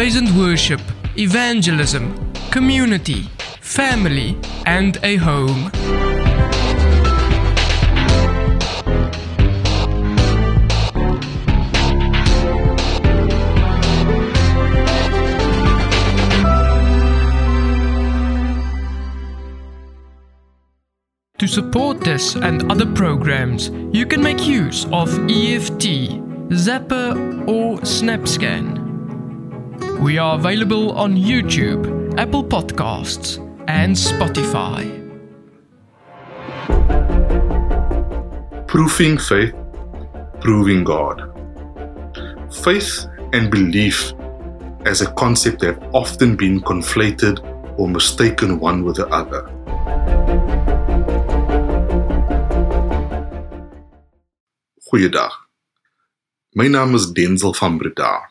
praise and worship, evangelism, community, family, and a home. To support this and other programs, you can make use of EFT, Zapper, or SnapScan. We are available on YouTube, Apple Podcasts, and Spotify. Proofing faith, proving God. Faith and belief as a concept have often been conflated or mistaken one with the other. Goeiedag. My naam is Denzil van Breda.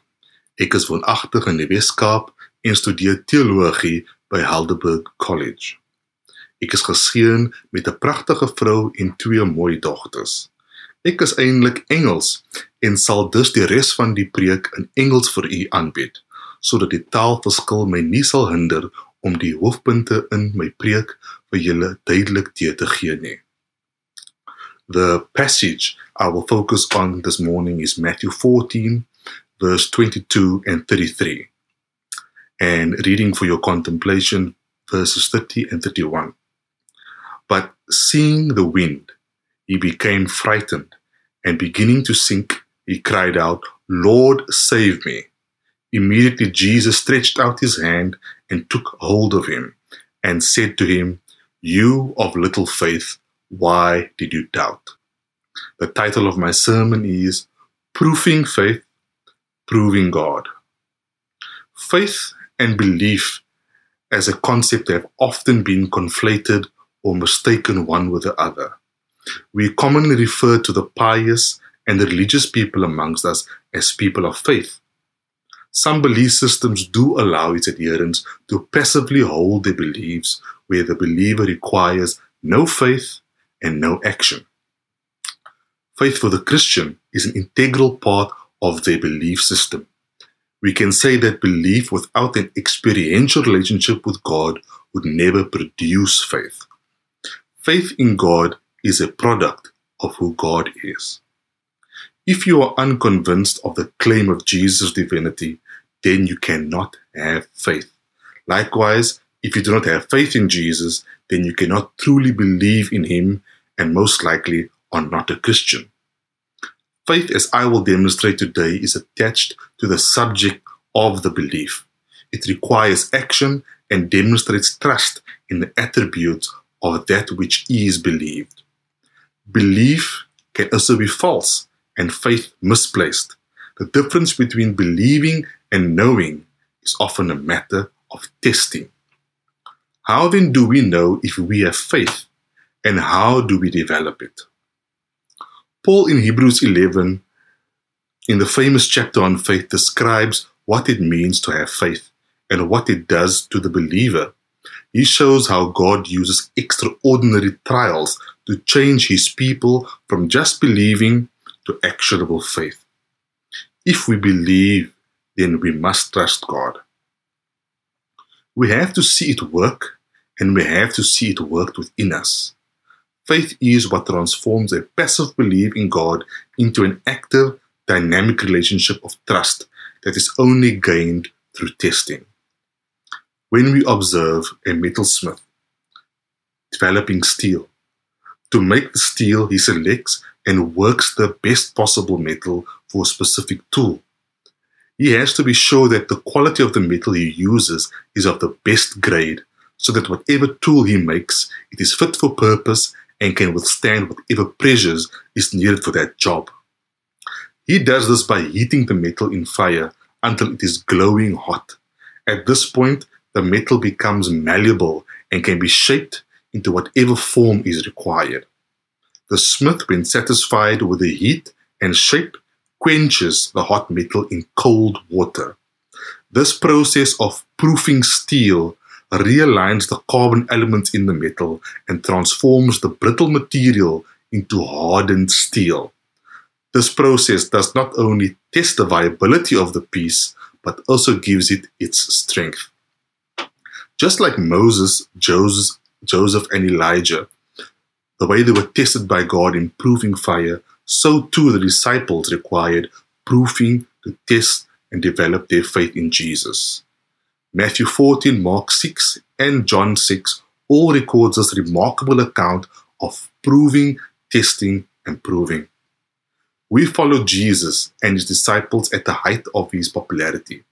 Ek is woonagtig in die Wes-Kaap en studeer teologie by Helderberg College. Ek is geseën met 'n pragtige vrou en twee mooi dogters. Ek is eintlik Engels en sal dus die res van die preek in Engels vir u aanbied, sodat die taalverskil my nie sal hinder om die hoofpunte in my preek vir julle duidelik te gee nie. The passage I will focus on this morning is Matthew 14, verse 22 and 33. And reading for your contemplation, verses 30 and 31. But seeing the wind, he became frightened, and beginning to sink, he cried out, Lord, save me. Immediately Jesus stretched out his hand and took hold of him, and said to him, You of little faith, why did you doubt? The title of my sermon is Proofing Faith, Proving God. Faith and belief as a concept have often been conflated or mistaken one with the other. We commonly refer to the pious and the religious people amongst us as people of faith. Some belief systems do allow its adherents to passively hold their beliefs where the believer requires no faith and no action. Faith for the Christian is an integral part of their belief system. We can say that belief without an experiential relationship with God would never produce faith. Faith in God is a product of who God is. If you are unconvinced of the claim of Jesus' divinity, then you cannot have faith. Likewise, if you do not have faith in Jesus, then you cannot truly believe in him and most likely are not a Christian. Faith, as I will demonstrate today, is attached to the subject of the belief. It requires action and demonstrates trust in the attributes of that which is believed. Belief can also be false and faith misplaced. The difference between believing and knowing is often a matter of testing. How then do we know if we have faith and how do we develop it? Paul in Hebrews 11, in the famous chapter on faith, describes what it means to have faith and what it does to the believer. He shows how God uses extraordinary trials to change his people from just believing to actionable faith. If we believe, then we must trust God. We have to see it work and we have to see it worked within us. Faith is what transforms a passive belief in God into an active, dynamic relationship of trust that is only gained through testing. When we observe a metalsmith developing steel, to make the steel, he selects and works the best possible metal for a specific tool. He has to be sure that the quality of the metal he uses is of the best grade, so that whatever tool he makes, it is fit for purpose and can withstand whatever pressures is needed for that job. He does this by heating the metal in fire until it is glowing hot. At this point, the metal becomes malleable and can be shaped into whatever form is required. The smith, when satisfied with the heat and shape, quenches the hot metal in cold water. This process of proofing steel realigns the carbon elements in the metal and transforms the brittle material into hardened steel. This process does not only test the viability of the piece, but also gives it its strength. Just like Moses, Joseph, Joseph and Elijah, the way they were tested by God in proving fire, so too the disciples required proving to test and develop their faith in Jesus. Matthew 14, Mark 6, and John 6 all records this remarkable account of proving, testing, and proving. We follow Jesus and his disciples at the height of his popularity,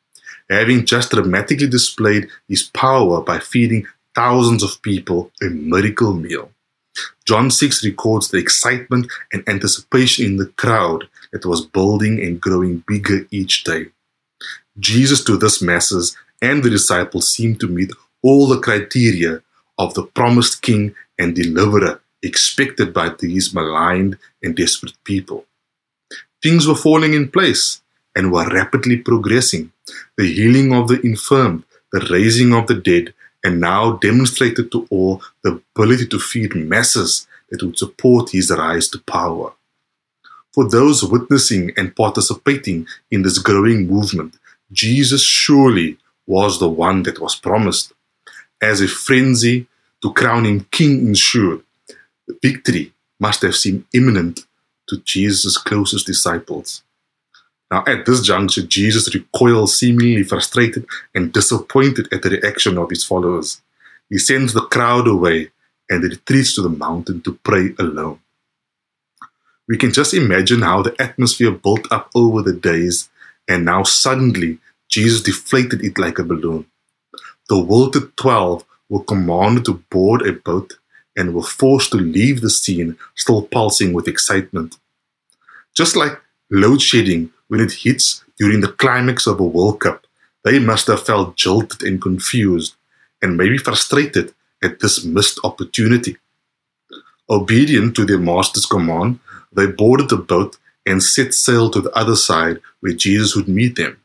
having just dramatically displayed his power by feeding thousands of people a miracle meal. John 6 records the excitement and anticipation in the crowd that was building and growing bigger each day. Jesus to this masses and the disciples seemed to meet all the criteria of the promised king and deliverer expected by these maligned and desperate people. Things were falling in place and were rapidly progressing. The healing of the infirm, the raising of the dead, and now demonstrated to all the ability to feed masses that would support his rise to power. For those witnessing and participating in this growing movement, Jesus surely was the one that was promised. As a frenzy to crown him king ensured, the victory must have seemed imminent to Jesus' closest disciples. Now, at this juncture, Jesus recoils, seemingly frustrated and disappointed at the reaction of his followers. He sends the crowd away and retreats to the mountain to pray alone. We can just imagine how the atmosphere built up over the days, and now suddenly Jesus deflated it like a balloon. The wilted twelve were commanded to board a boat and were forced to leave the scene still pulsing with excitement. Just like load shedding when it hits during the climax of a World Cup, they must have felt jolted and confused and maybe frustrated at this missed opportunity. Obedient to their master's command, they boarded the boat and set sail to the other side where Jesus would meet them.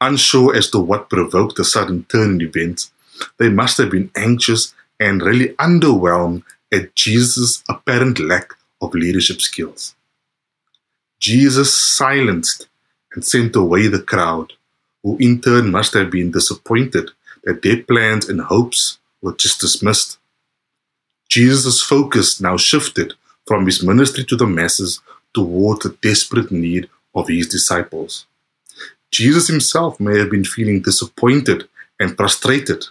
Unsure as to what provoked the sudden turn in events, they must have been anxious and really underwhelmed at Jesus' apparent lack of leadership skills. Jesus silenced and sent away the crowd, who in turn must have been disappointed that their plans and hopes were just dismissed. Jesus' focus now shifted from his ministry to the masses toward the desperate need of his disciples. Jesus himself may have been feeling disappointed and frustrated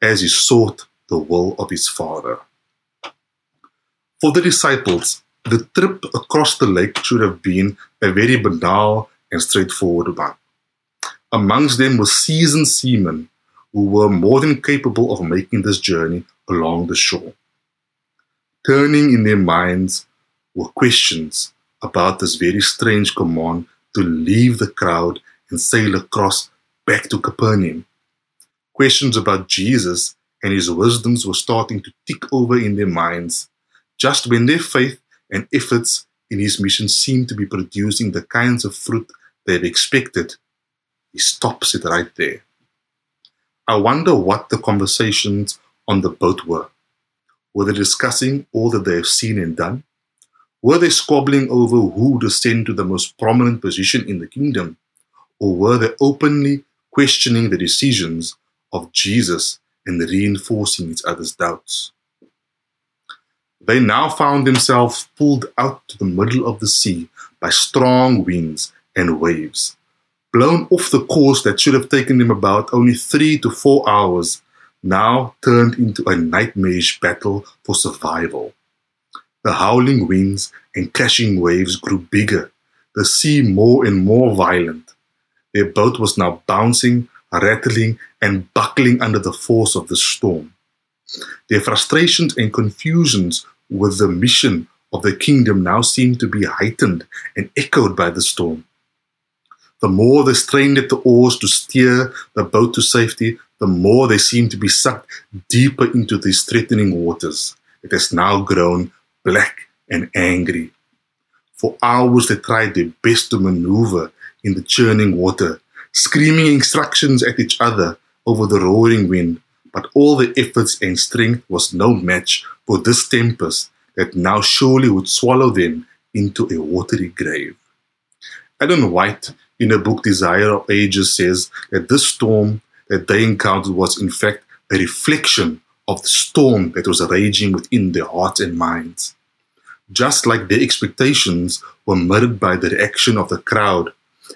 as he sought the will of his Father. For the disciples, the trip across the lake should have been a very banal and straightforward one. Amongst them were seasoned seamen who were more than capable of making this journey along the shore. Turning in their minds were questions about this very strange command to leave the crowd and sail across back to Capernaum. Questions about Jesus and his wisdoms were starting to tick over in their minds just when their faith and efforts in his mission seemed to be producing the kinds of fruit they had expected. He stops it right there. I wonder what the conversations on the boat were. Were they discussing all that they have seen and done? Were they squabbling over who would ascend to the most prominent position in the kingdom? Or were they openly questioning the decisions of Jesus and reinforcing each other's doubts. They now found themselves pulled out to the middle of the sea by strong winds and waves. Blown off the course that should have taken them about only three to four hours, now turned into a nightmarish battle for survival. The howling winds and crashing waves grew bigger, the sea more and more violent. Their boat was now bouncing rattling, and buckling under the force of the storm. Their frustrations and confusions with the mission of the kingdom now seemed to be heightened and echoed by the storm. The more they strained at the oars to steer the boat to safety, the more they seemed to be sucked deeper into these threatening waters. It has now grown black and angry. For hours they tried their best to maneuver in the churning water, screaming instructions at each other over the roaring wind, but all their efforts and strength was no match for this tempest that now surely would swallow them into a watery grave. Ellen White, in the book Desire of Ages says that this storm that they encountered was, in fact, a reflection of the storm that was raging within their hearts and minds. Just like their expectations were mirrored by the reaction of the crowd,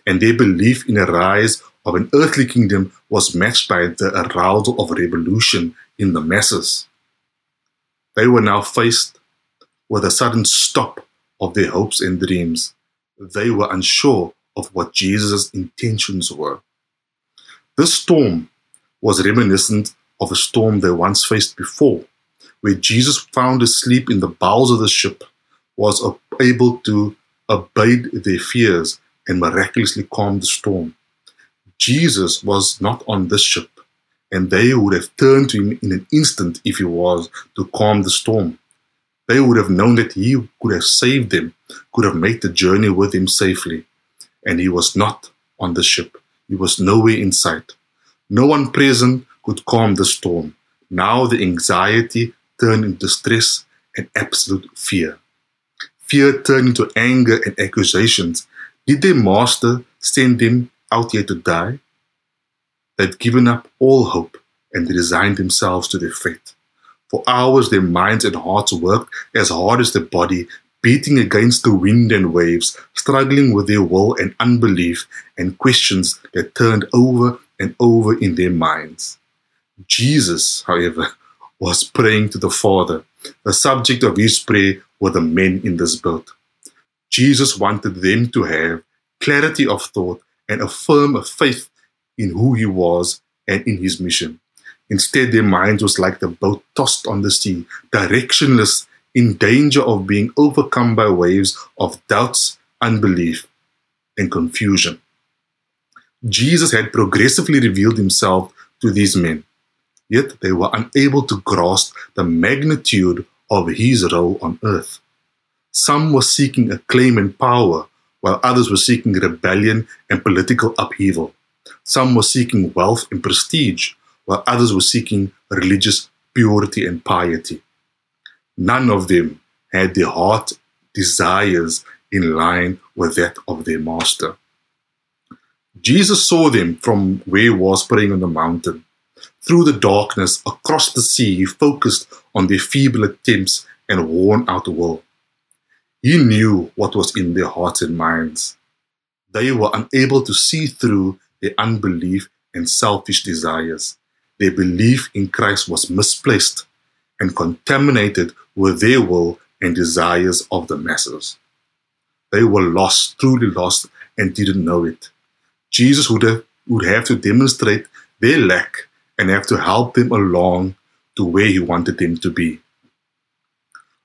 and their belief in a rise of an earthly kingdom was matched by the arousal of revolution in the masses. They were now faced with a sudden stop of their hopes and dreams. They were unsure of what Jesus' intentions were. This storm was reminiscent of a storm they once faced before, where Jesus, found asleep in the bowels of the ship, was able to abate their fears and miraculously calm the storm. Jesus was not on this ship, and they would have turned to him in an instant if he was to calm the storm. They would have known that he could have saved them, could have made the journey with him safely. And he was not on the ship. He was nowhere in sight. No one present could calm the storm. Now the anxiety turned into stress and absolute fear. Fear turned into anger and accusations. Did their master send them out here to die? They'd given up all hope and resigned themselves to their fate. For hours, their minds and hearts worked as hard as their body, beating against the wind and waves, struggling with their will and unbelief and questions that turned over and over in their minds. Jesus, however, was praying to the Father. The subject of his prayer were the men in this boat. Jesus wanted them to have clarity of thought and a firm faith in who he was and in his mission. Instead, their minds was like the boat tossed on the sea, directionless, in danger of being overcome by waves of doubts, unbelief, and confusion. Jesus had progressively revealed himself to these men, yet they were unable to grasp the magnitude of his role on earth. Some were seeking acclaim and power, while others were seeking rebellion and political upheaval. Some were seeking wealth and prestige, while others were seeking religious purity and piety. None of them had their heart desires in line with that of their master. Jesus saw them from where he was praying on the mountain. Through the darkness, across the sea, he focused on their feeble attempts and worn out will. He knew what was in their hearts and minds. They were unable to see through their unbelief and selfish desires their belief in Christ was misplaced and contaminated with their will and desires of the masses. They were lost, truly lost, and didn't know it. Jesus would have, would have to demonstrate their lack and have to help them along to where he wanted them to be.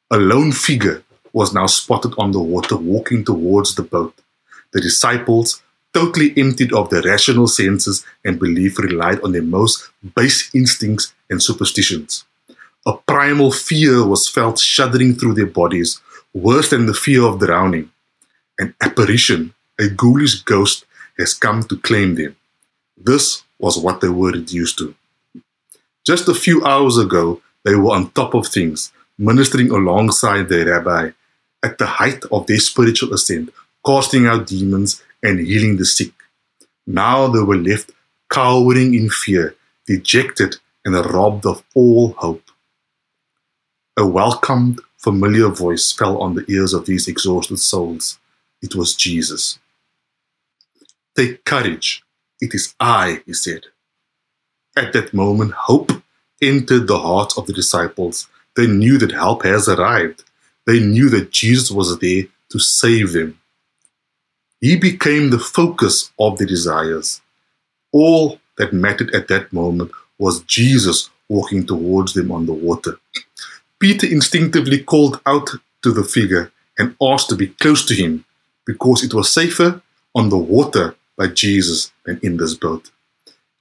A lone figure was now spotted on the water walking towards the boat. The disciples totally emptied of their rational senses and belief, relied on their most base instincts and superstitions. A primal fear was felt shuddering through their bodies, worse than the fear of drowning. An apparition, a ghoulish ghost, has come to claim them. This was what they were reduced to. Just a few hours ago, they were on top of things, ministering alongside their rabbi, at the height of their spiritual ascent, casting out demons and healing the sick. Now they were left cowering in fear, dejected, and robbed of all hope. A welcomed, familiar voice fell on the ears of these exhausted souls. It was Jesus. Take courage. It is I, he said. At that moment, hope entered the hearts of the disciples. They knew that help has arrived. They knew that Jesus was there to save them. He became the focus of their desires. All that mattered at that moment was Jesus walking towards them on the water. Peter instinctively called out to the figure and asked to be close to him because it was safer on the water by Jesus than in this boat.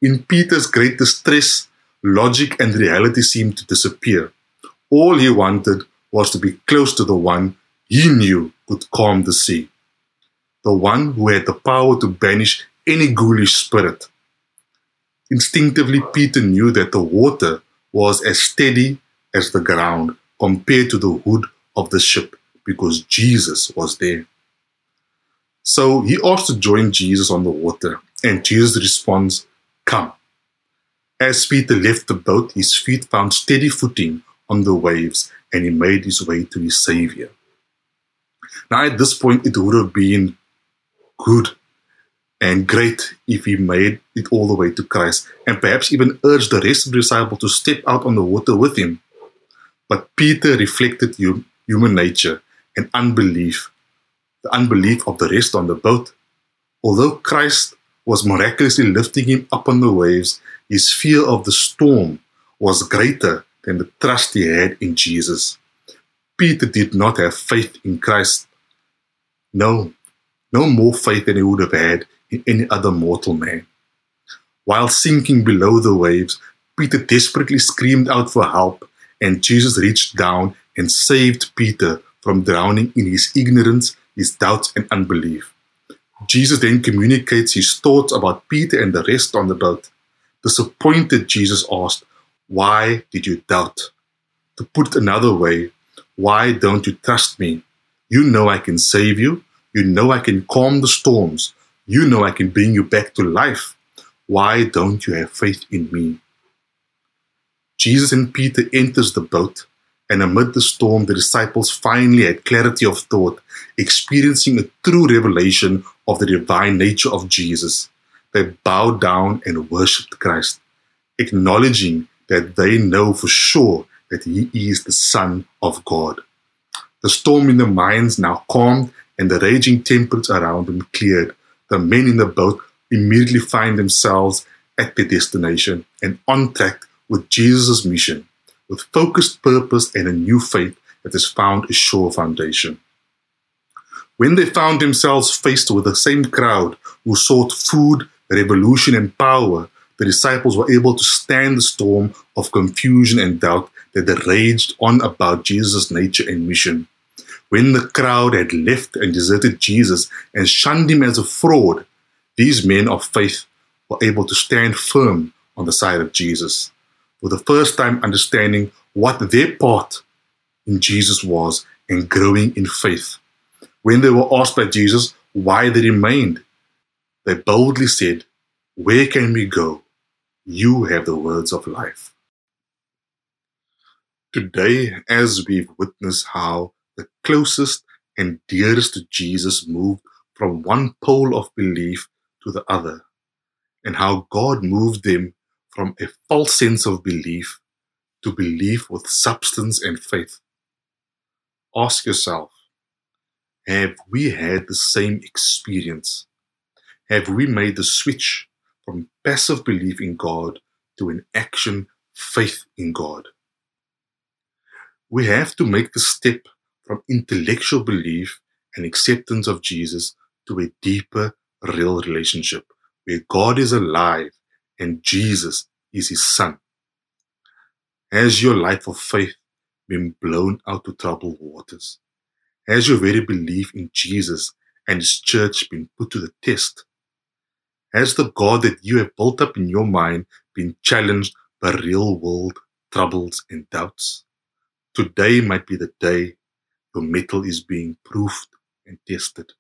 In Peter's great distress, logic and reality seemed to disappear. All he wanted was to be close to the one he knew could calm the sea the one who had the power to banish any ghoulish spirit. Instinctively, Peter knew that the water was as steady as the ground compared to the hood of the ship because Jesus was there. So he asked to join Jesus on the water, and Jesus responds, Come. As Peter left the boat, his feet found steady footing on the waves, and he made his way to his Savior. Now, at this point, it would have been good and great if he made it all the way to Christ, and perhaps even urged the rest of the disciples to step out on the water with him. But Peter reflected human nature and unbelief, the unbelief of the rest on the boat. Although Christ was miraculously lifting him up on the waves, his fear of the storm was greater than the trust he had in Jesus. Peter did not have faith in Christ. No, no more faith than he would have had in any other mortal man. While sinking below the waves, Peter desperately screamed out for help, and Jesus reached down and saved Peter from drowning in his ignorance, his doubts, and unbelief. Jesus then communicates his thoughts about Peter and the rest on the boat. Disappointed, Jesus asked, Why did you doubt? To put it another way, why don't you trust me? You know I can save you. You know I can calm the storms. You know I can bring you back to life. Why don't you have faith in me? Jesus and Peter enters the boat, and amid the storm, the disciples finally had clarity of thought, experiencing a true revelation of the divine nature of Jesus. They bowed down and worshipped Christ, acknowledging that they know for sure that He is the Son of God. The storm in their minds now calmed, and the raging temperatures around them cleared. The men in the boat immediately find themselves at their destination and on track with Jesus' mission, with focused purpose and a new faith that has found a sure foundation. When they found themselves faced with the same crowd who sought food, revolution, and power, the disciples were able to stand the storm of confusion and doubt that raged on about Jesus' nature and mission. When the crowd had left and deserted Jesus and shunned him as a fraud, these men of faith were able to stand firm on the side of Jesus for the first time understanding what their part in Jesus was and growing in faith. When they were asked by Jesus why they remained, they boldly said, Where can we go? You have the words of life. Today, as we've witnessed how the closest and dearest to Jesus moved from one pole of belief to the other, and how God moved them from a false sense of belief to belief with substance and faith. Ask yourself have we had the same experience? Have we made the switch passive belief in God to an action faith in God? We have to make the step from intellectual belief and acceptance of Jesus to a deeper, real relationship where God is alive and Jesus is his son. Has your life of faith been blown out to troubled waters? Has your very belief in Jesus and his church been put to the test? Has the God that you have built up in your mind been challenged by real world troubles and doubts? Today might be the day your metal is being proved and tested.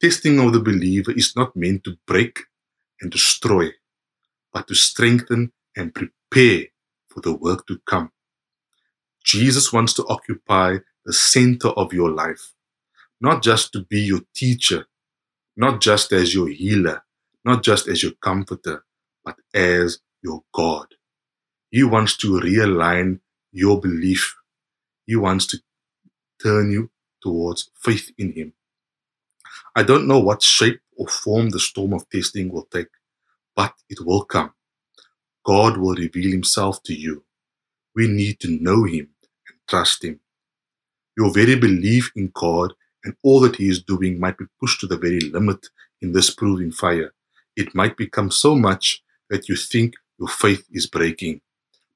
Testing of the believer is not meant to break and destroy, but to strengthen and prepare for the work to come. Jesus wants to occupy the center of your life, not just to be your teacher, not just as your healer, not just as your comforter, but as your God. He wants to realign your belief. He wants to turn you towards faith in Him. I don't know what shape or form the storm of testing will take, but it will come. God will reveal Himself to you. We need to know Him and trust Him. Your very belief in God and all that He is doing might be pushed to the very limit in this proving fire. It might become so much that you think your faith is breaking.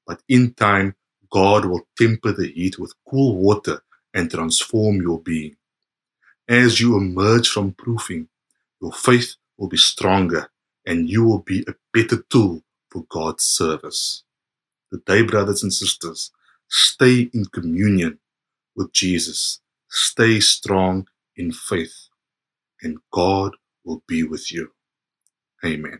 But in time, God will temper the heat with cool water and transform your being. As you emerge from proofing, your faith will be stronger and you will be a better tool for God's service. Today, brothers and sisters, stay in communion with Jesus. Stay strong in faith. and God will be with you. Amen.